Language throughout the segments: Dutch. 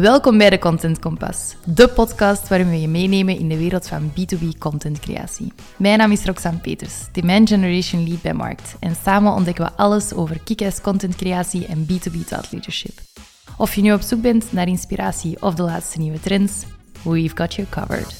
Welkom bij de Content Compass, de podcast waarin we je meenemen in de wereld van B2B contentcreatie. Mijn naam is Roxanne Peters, Demand Generation Lead bij Markt. En samen ontdekken we alles over kick-ass contentcreatie en B2B thought leadership. Of je nu op zoek bent naar inspiratie of de laatste nieuwe trends, we've got you covered.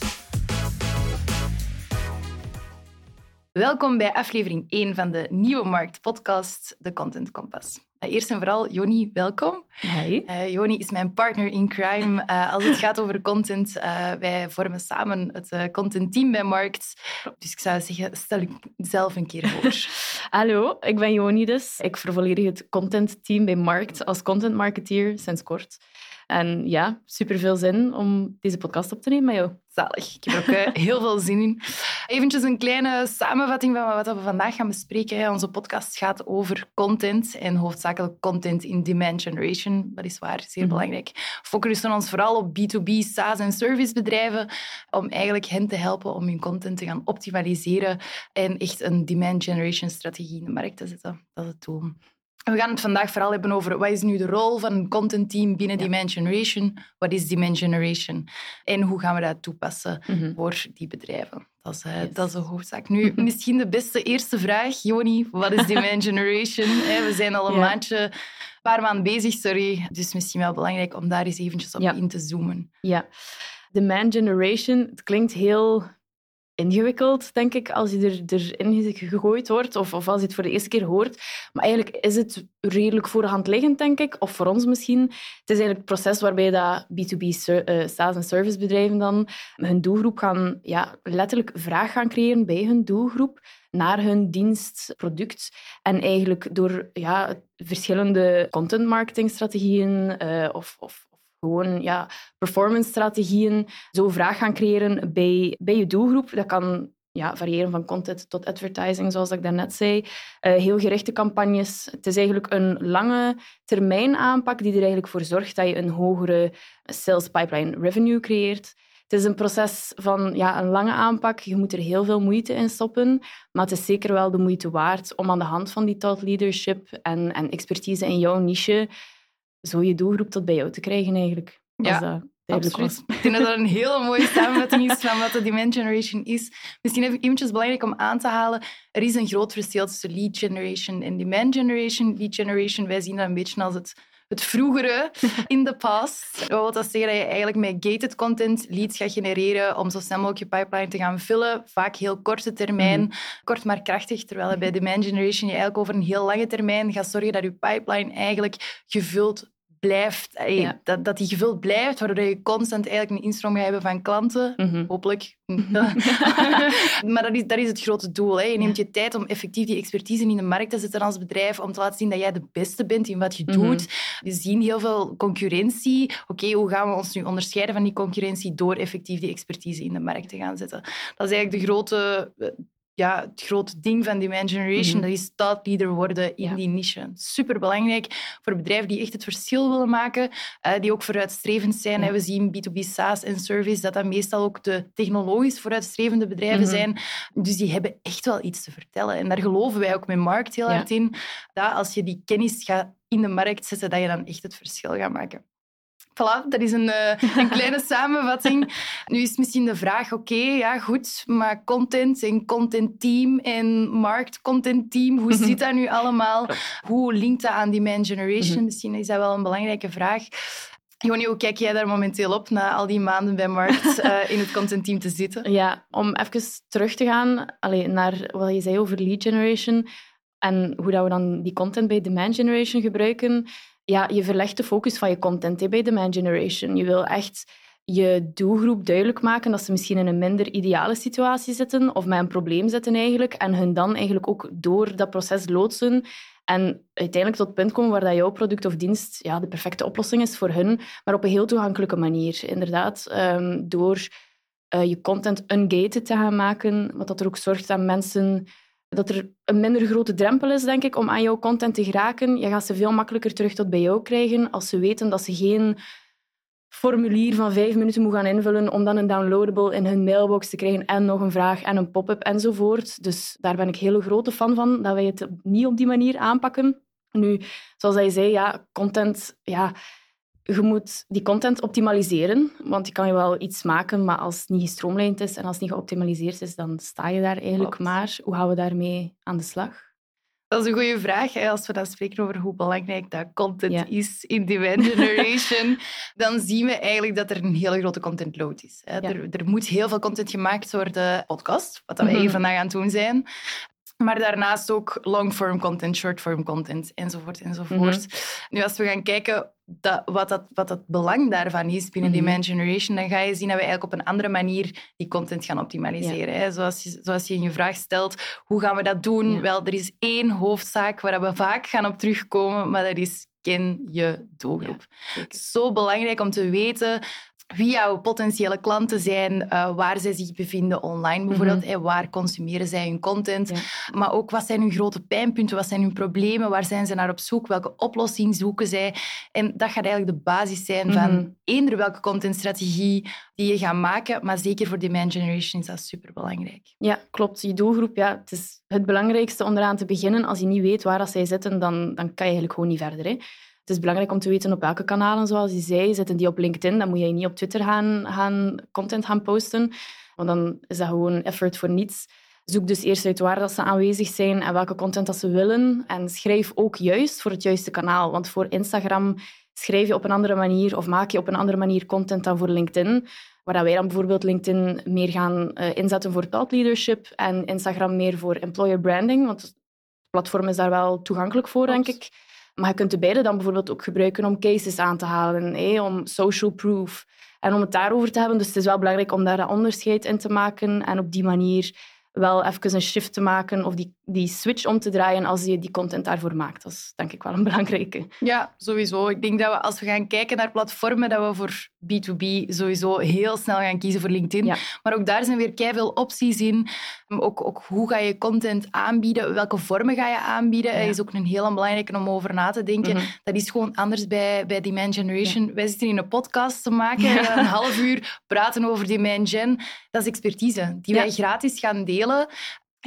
Welkom bij aflevering 1 van de Nieuwe Markt podcast, de Content Compass. Eh, eerst en vooral, Joni, welkom. Hi. Uh, Joni is mijn partner in crime uh, als het gaat over content. Uh, wij vormen samen het content team bij Markt. Dus ik zou zeggen, stel ik zelf een keer voor. Hallo, ik ben Joni dus. Ik vervolledig het content team bij Markt als content marketeer sinds kort. En ja, super veel zin om deze podcast op te nemen met jou. Zalig. Ik heb er ook uh, heel veel zin in. Eventjes een kleine samenvatting van wat we vandaag gaan bespreken. Onze podcast gaat over content en hoofdzakelijk content in demand generation. Dat is waar, zeer mm belangrijk. We focussen ons vooral op B2B, SaaS en servicebedrijven om eigenlijk hen te helpen om hun content te gaan optimaliseren en echt een demand generation strategie in de markt te zetten. Dat is het doel. We gaan het vandaag vooral hebben over wat is nu de rol van een content team binnen ja. Demand Generation? Wat is Demand Generation? En hoe gaan we dat toepassen mm voor die bedrijven? Dat is, uh, yes. dat is de hoofdzaak. Nu, misschien de beste eerste vraag, Joni. Wat is Demand Generation? we zijn al een ja. maandje, een paar maanden bezig, sorry. Dus misschien wel belangrijk om daar eens eventjes op ja. in te zoomen. Ja. Demand Generation, het klinkt heel ingewikkeld, denk ik, als je er, erin gegooid wordt of, of als je het voor de eerste keer hoort. Maar eigenlijk is het redelijk voor de hand liggend, denk ik. Of voor ons misschien. Het is eigenlijk het proces waarbij dat B2B uh, SaaS- en servicebedrijven dan hun doelgroep gaan, ja, letterlijk vraag gaan creëren bij hun doelgroep naar hun dienst, product. En eigenlijk door ja, verschillende content marketingstrategieën uh, of, of gewoon ja, performance-strategieën zo vraag gaan creëren bij, bij je doelgroep. Dat kan ja, variëren van content tot advertising, zoals ik daarnet zei. Uh, heel gerichte campagnes. Het is eigenlijk een lange termijn aanpak die er eigenlijk voor zorgt dat je een hogere sales pipeline revenue creëert. Het is een proces van ja, een lange aanpak. Je moet er heel veel moeite in stoppen. Maar het is zeker wel de moeite waard om aan de hand van die thought leadership en, en expertise in jouw niche zo je doelgroep tot bij jou te krijgen eigenlijk. Ja. Dat, Absoluut. Ik denk dat dat een hele mooie samenvatting is van wat de demand generation is. Misschien even eventjes belangrijk om aan te halen. Er is een groot verschil tussen lead generation en demand generation. Lead generation, wij zien dat een beetje als het, het vroegere in de past. Dat wil dat zeggen dat je eigenlijk met gated content leads gaat genereren om zo snel mogelijk je pipeline te gaan vullen. Vaak heel korte termijn, mm -hmm. kort maar krachtig. Terwijl bij demand generation je eigenlijk over een heel lange termijn gaat zorgen dat je pipeline eigenlijk gevuld blijft, ja. dat, dat die gevuld blijft, waardoor je constant eigenlijk een instroom gaat hebben van klanten. Mm -hmm. Hopelijk. maar dat is, dat is het grote doel. Hè. Je neemt je tijd om effectief die expertise in de markt te zetten als bedrijf, om te laten zien dat jij de beste bent in wat je mm -hmm. doet. We zien heel veel concurrentie. Oké, okay, hoe gaan we ons nu onderscheiden van die concurrentie door effectief die expertise in de markt te gaan zetten? Dat is eigenlijk de grote ja, het grote ding van demand generation, mm -hmm. dat is thought leader worden in ja. die niche. Super belangrijk voor bedrijven die echt het verschil willen maken, uh, die ook vooruitstrevend zijn. Ja. We zien B2B SaaS en service, dat dat meestal ook de technologisch vooruitstrevende bedrijven mm -hmm. zijn. Dus die hebben echt wel iets te vertellen. En daar geloven wij ook met Markt heel hard in, dat als je die kennis gaat in de markt zetten, dat je dan echt het verschil gaat maken. Voilà, dat is een, een kleine samenvatting. Nu is misschien de vraag, oké, okay, ja goed, maar content en content team en markt content team, hoe zit dat nu allemaal? Hoe linkt dat aan demand generation? Misschien is dat wel een belangrijke vraag. Joni, hoe kijk jij daar momenteel op na al die maanden bij Markt uh, in het contentteam te zitten? Ja, om even terug te gaan allee, naar wat je zei over lead generation en hoe dat we dan die content bij demand generation gebruiken ja, je verlegt de focus van je content hè, bij demand generation. Je wil echt je doelgroep duidelijk maken dat ze misschien in een minder ideale situatie zitten of met een probleem zitten eigenlijk en hun dan eigenlijk ook door dat proces loodsen en uiteindelijk tot het punt komen waar dat jouw product of dienst ja, de perfecte oplossing is voor hun, maar op een heel toegankelijke manier. Inderdaad, um, door uh, je content ungated te gaan maken, wat dat er ook zorgt dat mensen dat er een minder grote drempel is, denk ik, om aan jouw content te geraken. Je gaat ze veel makkelijker terug tot bij jou krijgen als ze weten dat ze geen formulier van vijf minuten moeten gaan invullen om dan een downloadable in hun mailbox te krijgen en nog een vraag en een pop-up enzovoort. Dus daar ben ik hele grote fan van, dat wij het niet op die manier aanpakken. Nu, zoals hij zei, ja, content... Ja, je moet die content optimaliseren, want je kan je wel iets maken, maar als het niet gestroomlijnd is en als het niet geoptimaliseerd is, dan sta je daar eigenlijk maar. Hoe gaan we daarmee aan de slag? Dat is een goede vraag. Als we dan spreken over hoe belangrijk dat content is in demand generation, dan zien we eigenlijk dat er een hele grote content load is. Er, er, moet heel veel content gemaakt worden, podcast, wat we mm -hmm. vandaag aan het doen zijn. Maar daarnaast ook long-form content, short-form content, enzovoort, enzovoort. Mhm. Nu, als we gaan kijken dat, wat, dat, wat het belang daarvan is binnen mm Demand Generation, dan ga je zien dat we eigenlijk op een andere manier die content gaan optimaliseren. Hè? Zoals, je, zoals je in je vraag stelt, hoe gaan we dat doen? Wel, er is één hoofdzaak waar we vaak gaan op terugkomen, maar dat is ken je doelgroep. Zo belangrijk om te weten wie jouw potentiële klanten zijn, uh, waar zij zich bevinden online bijvoorbeeld, mm waar consumeren zij hun content, maar ook wat zijn hun grote pijnpunten, wat zijn hun problemen, waar zijn ze naar op zoek, welke oplossing zoeken zij. En dat gaat eigenlijk de basis zijn van mhm. eender welke contentstrategie die je gaat maken, maar zeker voor demand generation is dat superbelangrijk. Ja, klopt. Je doelgroep, ja, het is het belangrijkste om eraan te beginnen. Als je niet weet waar dat zij zitten, dan, dan kan je eigenlijk gewoon niet verder. Hè. Het is belangrijk om te weten op welke kanalen, zoals je zei. Zitten die op LinkedIn, dan moet je niet op Twitter gaan, gaan content gaan posten. Want dan is dat gewoon effort voor niets. Zoek dus eerst uit waar dat ze aanwezig zijn en welke content dat ze willen. En schrijf ook juist voor het juiste kanaal. Want voor Instagram schrijf je op een andere manier of maak je op een andere manier content dan voor LinkedIn. Waar wij dan bijvoorbeeld LinkedIn meer gaan uh, inzetten voor thought leadership en Instagram meer voor employer branding. Want het platform is daar wel toegankelijk voor, denk ik. Maar je kunt de beide dan bijvoorbeeld ook gebruiken om cases aan te halen, om social proof. En om het daarover te hebben. Dus het is wel belangrijk om daar een onderscheid in te maken en op die manier wel even een shift te maken of die, die switch om te draaien als je die content daarvoor maakt. Dat is denk ik wel een belangrijke. Ja, sowieso. Ik denk dat we als we gaan kijken naar platformen, dat we voor B2B sowieso heel snel gaan kiezen voor LinkedIn. Maar ook daar zijn weer veel opties in. Ook, ook hoe ga je content aanbieden? Welke vormen ga je aanbieden? Dat is ook een heel belangrijke om over na te denken. Mhm. Dat is gewoon anders bij, bij Demand Generation. Wij zitten in een podcast te maken, een half uur praten over Demand Gen. Dat is expertise die wij gratis gaan delen.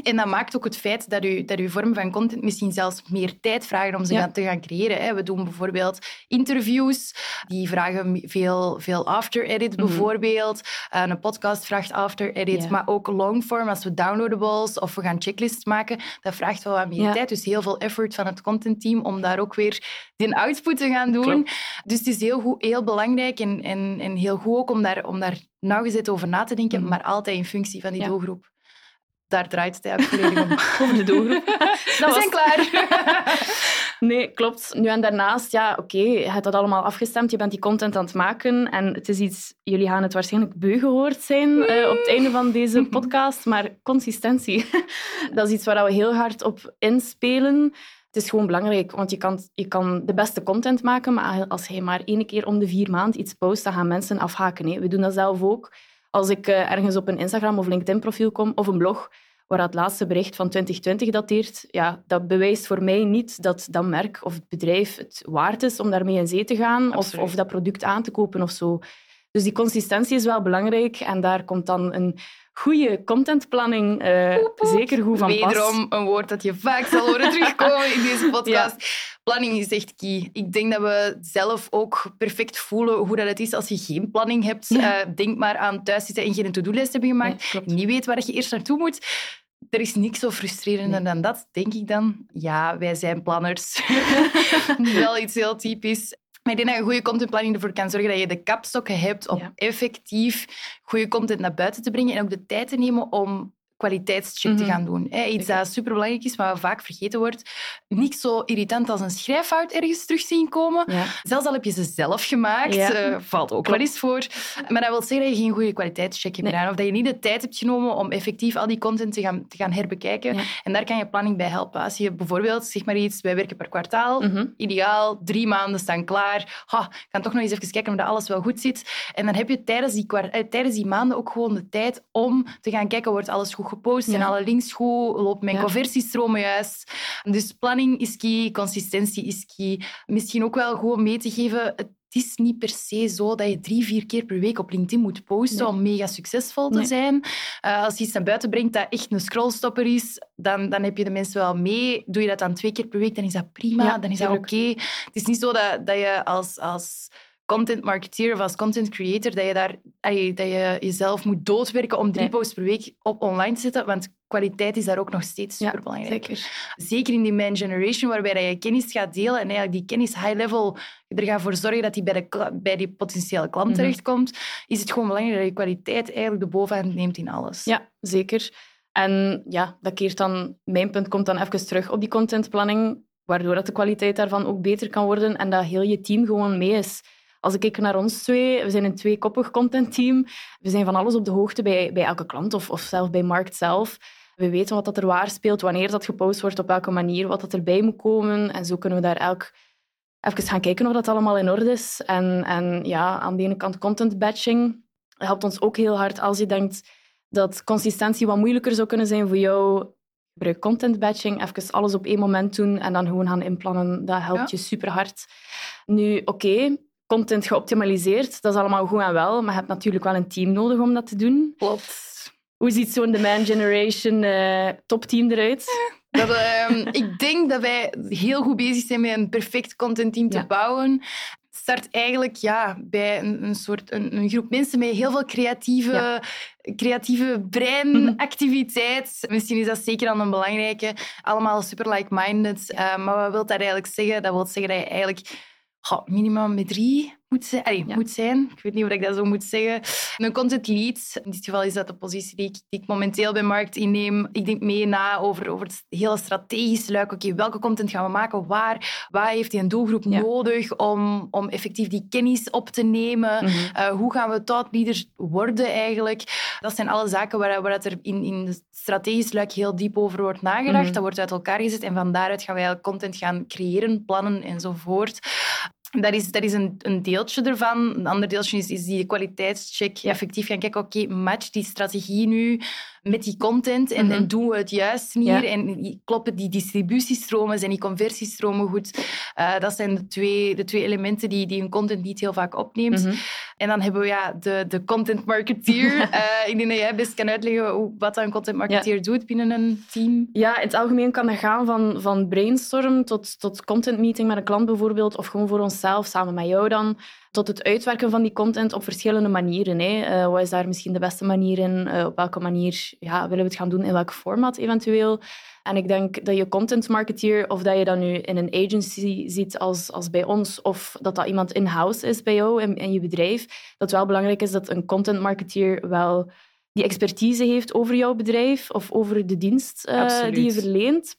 En dat maakt ook het feit dat u, dat uw vorm van content misschien zelfs meer tijd vragen om ze te gaan creëren. We doen bijvoorbeeld interviews, die vragen veel, veel after-edit mhm. bijvoorbeeld. Eh, een podcast vraagt after-edit, maar ook longform, als we downloadables of we gaan checklists maken, dat vraagt wel wat meer tijd. Dus heel veel effort van het contentteam om daar ook weer die output te gaan doen. Dus het is heel, goed, heel belangrijk en, en, en heel goed ook om daar, om daar nauwgezet over na te denken, mhm. maar altijd in functie van die doelgroep daar draait het eigenlijk volledig om. Over de doelgroep. We zijn klaar. nee, klopt. Nu en daarnaast, ja, oké, je hebt dat allemaal afgestemd. Je bent die content aan het maken. En het is iets... Jullie gaan het waarschijnlijk beu gehoord zijn uh, op het einde van deze podcast. Maar consistentie, dat is iets waar we heel hard op inspelen. Het is gewoon belangrijk, want je kan, je kan de beste content maken, maar als je maar één keer om de vier maanden iets post, dan gaan mensen afhaken. Hè. We doen dat zelf ook. Als ik uh, ergens op een Instagram of LinkedIn-profiel kom of een blog waar het laatste bericht van 2020 dateert, ja, dat bewijst voor mij niet dat dat merk of het bedrijf het waard is om daarmee in zee te gaan of, of dat product aan te kopen of zo. Dus die consistentie is wel belangrijk en daar komt dan een goede contentplanning uh, zeker goed van pas. Wederom een woord dat je vaak zal horen terugkomen in deze podcast. Planning is echt key. Ik denk dat we zelf ook perfect voelen hoe dat het is als je geen planning hebt. Uh, denk maar aan thuis zitten en geen to-do-lijst hebben gemaakt. Nee, niet weet waar je eerst naartoe moet. Er is niks zo frustrerender dan dat, denk ik dan. Ja, wij zijn planners. Wel iets heel typisch. Maar ik denk dat een goede contentplanning ervoor kan zorgen dat je de kapstokken hebt om effectief goede content naar buiten te brengen en ook de tijd te nemen om kwaliteitscheck te mhm. gaan doen. Iets dat superbelangrijk is, maar vaak vergeten wordt. Niet zo irritant als een schrijffout ergens terug zien komen. Zelfs al heb je ze zelf gemaakt, uh, valt ook wel eens voor. Maar dat wil zeggen dat je geen goede kwaliteitscheck hebt gedaan. Of dat je niet de tijd hebt genomen om effectief al die content te gaan, te gaan herbekijken. En daar kan je planning bij helpen. Als je bijvoorbeeld, zeg maar iets, wij werken per kwartaal. Mhm. Ideaal, drie maanden staan klaar. Ha, ik kan toch nog eens even kijken of dat alles wel goed zit. En dan heb je tijdens die, eh, tijdens die maanden ook gewoon de tijd om te gaan kijken, wordt alles goed gepost, ja. alle links goed, loopt mijn ja. conversiestromen juist. Dus planning is key, consistentie is key. Misschien ook wel gewoon mee te geven, het is niet per se zo dat je drie, vier keer per week op LinkedIn moet posten om mega succesvol te zijn. Uh, als je iets naar buiten brengt dat echt een scrollstopper is, dan, dan heb je de mensen wel mee. Doe je dat dan twee keer per week, dan is dat prima, dan is dat oké. Het is niet zo dat, dat je als... als content marketeer of als content creator dat je, daar, dat je jezelf moet doodwerken om drie posts per week op online te zetten. Want kwaliteit is daar ook nog steeds super belangrijk. zeker. zeker in die man generation, waarbij je kennis gaat delen en eigenlijk die kennis high level er gaat voor zorgen dat die bij, de, bij die potentiële klant mm terechtkomt, is het gewoon belangrijk dat je kwaliteit eigenlijk de bovenhand neemt in alles. Ja, zeker. En ja, dat keert dan, mijn punt komt dan even terug op die contentplanning, waardoor dat de kwaliteit daarvan ook beter kan worden en dat heel je team gewoon mee is. Als ik kijk naar ons twee, we zijn een tweekoppig contentteam. We zijn van alles op de hoogte bij, bij elke klant of, of zelf bij markt zelf. We weten wat dat er waar speelt, wanneer dat gepost wordt, op welke manier, wat dat erbij moet komen. En zo kunnen we daar elk even gaan kijken of dat allemaal in orde is. En, en ja, aan de ene kant content batching helpt ons ook heel hard als je denkt dat consistentie wat moeilijker zou kunnen zijn voor jou. Gebruik content batching, even alles op één moment doen en dan gewoon gaan inplannen. Dat helpt je super hard. Nu, oké, content geoptimaliseerd, dat is allemaal goed en wel, maar je hebt natuurlijk wel een team nodig om dat te doen. Klopt. Hoe ziet zo'n Demand Generation uh, topteam eruit? Dat, uh, ik denk dat wij heel goed bezig zijn met een perfect contentteam te bouwen start eigenlijk ja, bij een, een soort een, een, groep mensen met heel veel creatieve, creatieve breinactiviteit. Misschien is dat zeker dan een belangrijke. Allemaal super like-minded. Uh, maar wat wil dat eigenlijk zeggen? Dat wil zeggen dat je eigenlijk oh, minimum met drie moet zijn. moet zijn. Ik weet niet hoe ik dat zo moet zeggen. Een content lead, in dit geval is dat de positie die ik, die ik momenteel bij Markt inneem. Ik denk mee na over, over het hele strategische luik. Oké, welke content gaan we maken? Waar? Waar heeft hij een doelgroep nodig om, om effectief die kennis op te nemen? Mhm. Eh, hoe gaan we thought leaders worden eigenlijk? Dat zijn alle zaken waar, waar er in, in het strategisch luik heel diep over wordt nagedacht. Mhm. Dat wordt uit elkaar gezet en van daaruit gaan wij content gaan creëren, plannen enzovoort. Dat is, dat is een, een deeltje ervan. Een ander deeltje is, is die kwaliteitscheck. Effectief gaan kijken, oké, match die strategie nu met die content en, en mhm. doen we het juist hier en kloppen die distributiestromen, zijn die conversiestromen goed. Uh, dat zijn de twee, de twee elementen die, die een content niet heel vaak opneemt. Mhm. En dan hebben we ja, de, de content marketeer. uh, ik denk dat jij best kan uitleggen hoe, wat een content marketeer doet binnen een team. Ja, in het algemeen kan dat gaan van, van brainstorm tot, tot content meeting met een klant bijvoorbeeld, of gewoon voor onszelf, samen met jou dan tot het uitwerken van die content op verschillende manieren. Hè. Uh, wat is daar misschien de beste manier in? Uh, op welke manier ja, willen we het gaan doen? In welk format eventueel? En ik denk dat je content marketeer, of dat je dat nu in een agency ziet als, als bij ons, of dat dat iemand in-house is bij jou in, in je bedrijf, dat wel belangrijk is dat een content marketeer wel die expertise heeft over jouw bedrijf of over de dienst uh, die je verleent.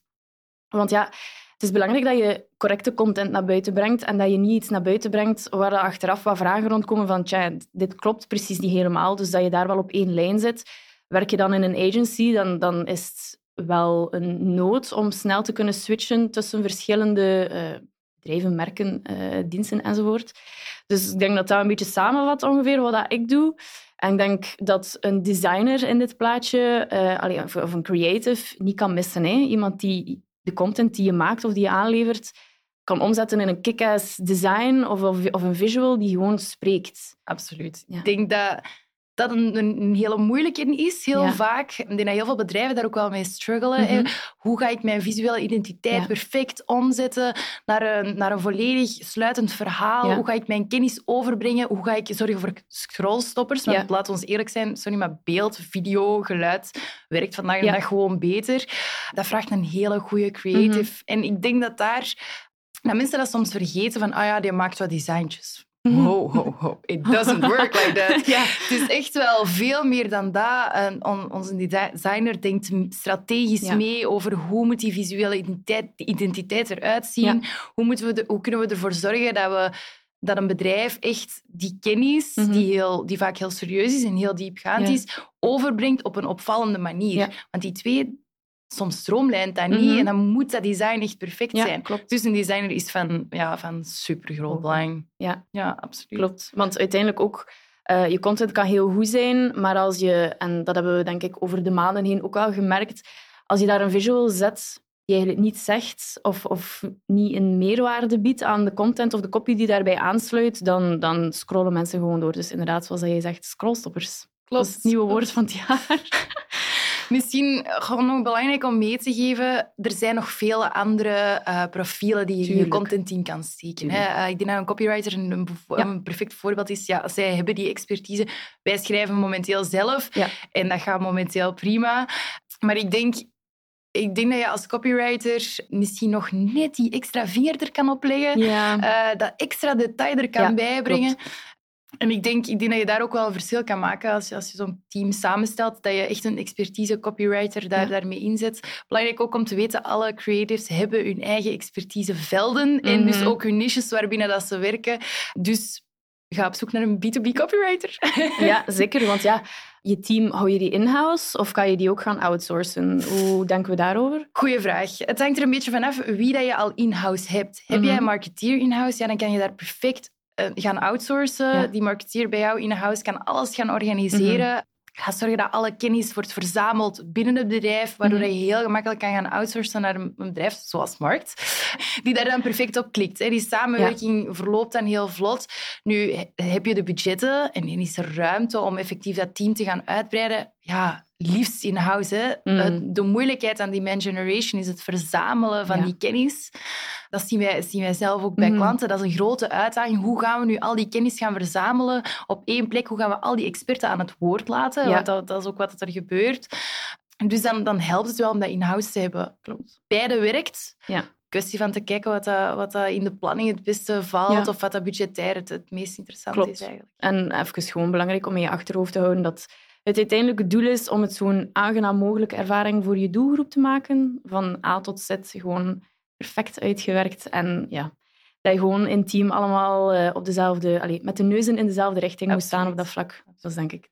Want ja, het is belangrijk dat je correcte content naar buiten brengt en dat je niet iets naar buiten brengt waar er achteraf wat vragen rondkomen van tja, dit klopt precies niet helemaal, dus dat je daar wel op één lijn zit. Werk je dan in een agency, dan, dan is het wel een nood om snel te kunnen switchen tussen verschillende uh, bedrijven, merken, uh, diensten enzovoort. Dus ik denk dat dat een beetje samenvat ongeveer wat dat ik doe. En ik denk dat een designer in dit plaatje, uh, of een creative, niet kan missen. Hè? Iemand die de content die je maakt of die je aanlevert kan omzetten in een kick-ass design of, of, of, een visual die gewoon spreekt. Absoluut. Ik denk dat dat een, een, hele moeilijke is, heel vaak. Ik denk dat heel veel bedrijven daar ook wel mee struggelen. Mhm. Hoe ga ik mijn visuele identiteit perfect omzetten naar een, naar een volledig sluitend verhaal? Hoe ga ik mijn kennis overbrengen? Hoe ga ik zorgen voor scrollstoppers? Want laat ons eerlijk zijn, sorry, maar beeld, video, geluid werkt vandaag de dag gewoon beter. Dat vraagt een hele goede creative. Mhm. En ik denk dat daar dat mensen dat soms vergeten van, ah oh ja, die maakt wat designtjes. Mhm. Ho, ho, ho. It doesn't work like that. ja. Het is echt wel veel meer dan dat. En onze designer denkt strategisch mee over hoe moet die visuele identiteit, identiteit eruit zien. Hoe, moeten we hoe kunnen we ervoor zorgen dat we dat een bedrijf echt die kennis, mhm. die, heel, die vaak heel serieus is en heel diepgaand is, overbrengt op een opvallende manier. Want die twee soms stroomlijnt dat niet mhm. en dan moet dat design echt perfect zijn. Klopt. Dus een designer is van, ja, van supergroot belang. Ja. ja, absoluut. Klopt. Want uiteindelijk ook, uh, je content kan heel goed zijn, maar als je, en dat hebben we denk ik over de maanden heen ook al gemerkt, als je daar een visual zet die eigenlijk niet zegt of, of niet een meerwaarde biedt aan de content of de copy die daarbij aansluit, dan, dan scrollen mensen gewoon door. Dus inderdaad, zoals je zegt, scrollstoppers. Klopt. Dat is het nieuwe woord van het jaar. Misschien gewoon nog belangrijk om mee te geven, er zijn nog vele andere uh, profielen die je in je contentteam kan steken. Hè? Uh, ik denk dat een copywriter een, een, een, perfect voorbeeld is. Ja, zij hebben die expertise. Wij schrijven momenteel zelf ja. en dat gaat momenteel prima. Maar ik denk, ik denk dat je als copywriter misschien nog net die extra vinger er kan opleggen. Ja. Uh, dat extra detail er kan bijbrengen. En ik denk, ik denk dat je daar ook wel een verschil kan maken als je, als je zo'n team samenstelt, dat je echt een expertise copywriter daar, daarmee inzet. Belangrijk ook om te weten, alle creatives hebben hun eigen expertisevelden en dus mhm. ook hun niches waarbinnen dat ze werken. Dus ga op zoek naar een B2B copywriter. Ja, zeker. Want ja, je team, hou je die in-house of kan je die ook gaan outsourcen? Hoe denken we daarover? Goeie vraag. Het hangt er een beetje vanaf wie dat je al in-house hebt. Heb jij mhm. een marketeer in-house, ja, dan kan je daar perfect gaan outsourcen. Die marketeer bij jou in-house kan alles gaan organiseren. Mhm. Ga zorgen dat alle kennis wordt verzameld binnen het bedrijf, waardoor mhm. je heel gemakkelijk kan gaan outsourcen naar een bedrijf zoals Markt, die daar dan perfect op klikt. Die samenwerking verloopt dan heel vlot. Nu heb je de budgetten en is er ruimte om effectief dat team te gaan uitbreiden. Ja, liefst in-house. Mm. De moeilijkheid aan demand generation is het verzamelen van die kennis. Dat zien wij, zien wij zelf ook bij mm. klanten. Dat is een grote uitdaging. Hoe gaan we nu al die kennis gaan verzamelen op één plek? Hoe gaan we al die experten aan het woord laten? Want dat, dat, is ook wat er gebeurt. Dus dan, dan helpt het wel om dat in-house te hebben. Klopt. Beide werkt. Ja kwestie van te kijken wat, dat, wat dat in de planning het beste valt of wat dat budgetair het, het meest interessant is eigenlijk. En even gewoon belangrijk om in je achterhoofd te houden dat het uiteindelijke doel is om het zo'n aangenaam mogelijke ervaring voor je doelgroep te maken. Van A tot Z gewoon perfect uitgewerkt. En ja, dat je gewoon in team allemaal uh, op dezelfde, allez, met de neuzen in dezelfde richting moet staan op dat vlak. Dat is denk ik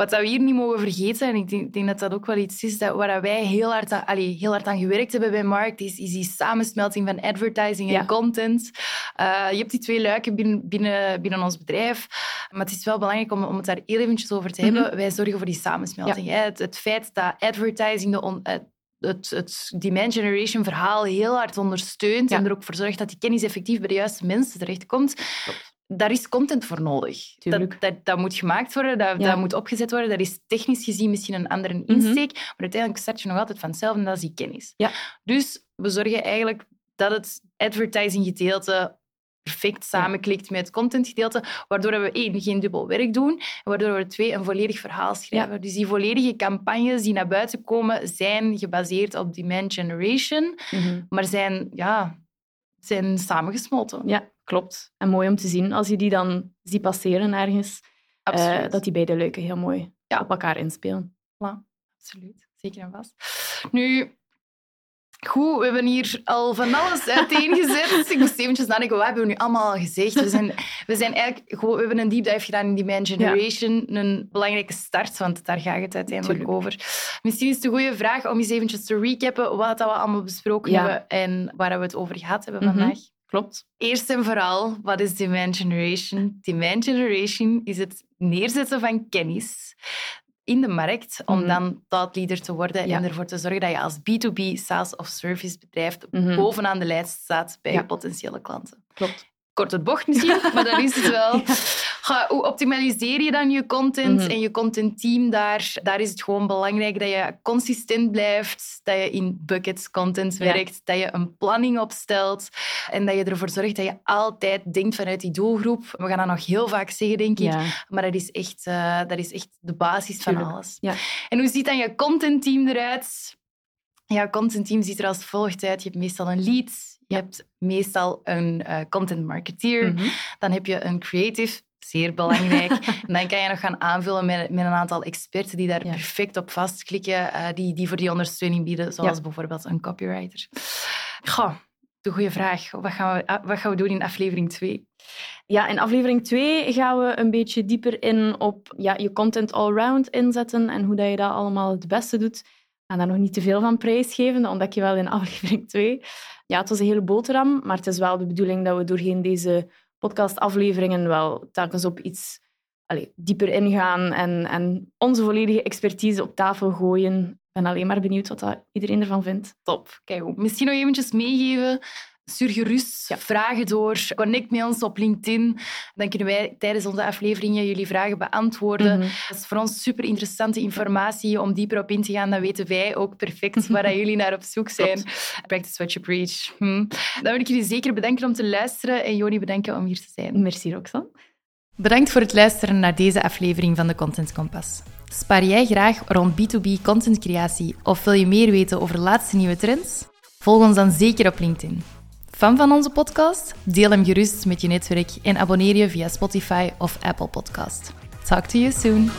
wat we hier niet mogen vergeten, en ik denk, denk, dat dat ook wel iets is dat, waar wij heel hard, aan, allee, heel hard aan gewerkt hebben bij Markt, is, is die samensmelting van advertising en content. Uh, je hebt die twee luiken binnen, binnen, binnen ons bedrijf, maar het is wel belangrijk om, om het daar heel eventjes over te hebben. Mhm. Wij zorgen voor die samensmelting. Hè? Het, het, feit dat advertising de on, het, het demand generation verhaal heel hard ondersteunt en er ook voor zorgt dat die kennis effectief bij de juiste mensen terechtkomt. Klopt daar is content voor nodig. Dat, dat, dat, moet gemaakt worden, dat, dat, moet opgezet worden. Dat is technisch gezien misschien een andere mhm. insteek, maar uiteindelijk start je nog altijd van hetzelfde en dat is die kennis. Ja. Dus we zorgen eigenlijk dat het advertising gedeelte perfect samenklikt met het content gedeelte, waardoor we één, geen dubbel werk doen, en waardoor we twee, een volledig verhaal schrijven. Dus die volledige campagnes die naar buiten komen, zijn gebaseerd op demand generation, mhm. maar zijn, ja, zijn samengesmolten. Ja, klopt. En mooi om te zien als je die dan ziet passeren ergens, uh, dat die beide leuke heel mooi ja. op elkaar inspelen. Ja, absoluut. Zeker en vast. Nu, Goed, we hebben hier al van alles uiteengezet. ik moest eventjes nadenken, wat hebben we nu allemaal gezegd? We, zijn, we, zijn eigenlijk, we hebben een deep dive gedaan in Demand Generation. Een belangrijke start, want daar gaat het uiteindelijk over. Misschien is het een goede vraag om eens eventjes te recappen wat we allemaal besproken hebben en waar we het over gehad hebben mhm. vandaag. Klopt. Eerst en vooral, wat is demand generation? Demand generation is het neerzetten van kennis in de markt om mm. dan thought leader te worden en ervoor te zorgen dat je als B2B SaaS of service bedrijf mhm. bovenaan de lijst staat bij je potentiële klanten. Klopt kort het bocht misschien, maar dat is het wel. Hoe optimaliseer je dan je content mhm. en je contentteam daar? Daar is het gewoon belangrijk dat je consistent blijft, dat je in buckets content werkt, dat je een planning opstelt en dat je ervoor zorgt dat je altijd denkt vanuit die doelgroep. We gaan dat nog heel vaak zeggen, denk ik, maar dat is echt, uh, dat is echt de basis van alles. Ja. En hoe ziet dan je contentteam eruit? Ja, contentteam ziet er als volgt uit. Je hebt meestal een lead, je hebt meestal een uh, content marketeer, mhm. dan heb je een creative, zeer belangrijk. en dan kan je nog gaan aanvullen met, met een aantal experten die daar perfect op vastklikken, uh, die, die voor die ondersteuning bieden, zoals bijvoorbeeld een copywriter. Goh, de goede vraag. Wat gaan, we, ah, wat gaan we doen in aflevering 2? Ja, in aflevering 2 gaan we een beetje dieper in op ja, je content all-round inzetten en hoe dat je dat allemaal het beste doet ga daar nog niet te veel van prijsgeven, dat ontdek je wel in aflevering 2. Ja, het was een hele boterham, maar het is wel de bedoeling dat we doorheen deze podcastafleveringen wel telkens op iets allez, dieper ingaan en, en onze volledige expertise op tafel gooien. Ik ben alleen maar benieuwd wat dat iedereen ervan vindt. Top. Kijk, misschien nog eventjes meegeven Stuur gerust vragen door. Connect met ons op LinkedIn. Dan kunnen wij tijdens onze afleveringen jullie vragen beantwoorden. Mhm. Dat is voor ons super interessante informatie om dieper op in te gaan. Dan weten wij ook perfect waar jullie naar op zoek zijn. Practice what you preach. Hm. Dan wil ik jullie zeker bedanken om te luisteren en Joni bedanken om hier te zijn. Merci, Roxanne. Bedankt voor het luisteren naar deze aflevering van de Content Compass. Spaar jij graag rond B2B contentcreatie of wil je meer weten over laatste nieuwe trends? Volg ons dan zeker op LinkedIn. Fan van onze podcast? Deel hem gerust met je netwerk en abonneer je via Spotify of Apple Podcast. Talk to you soon.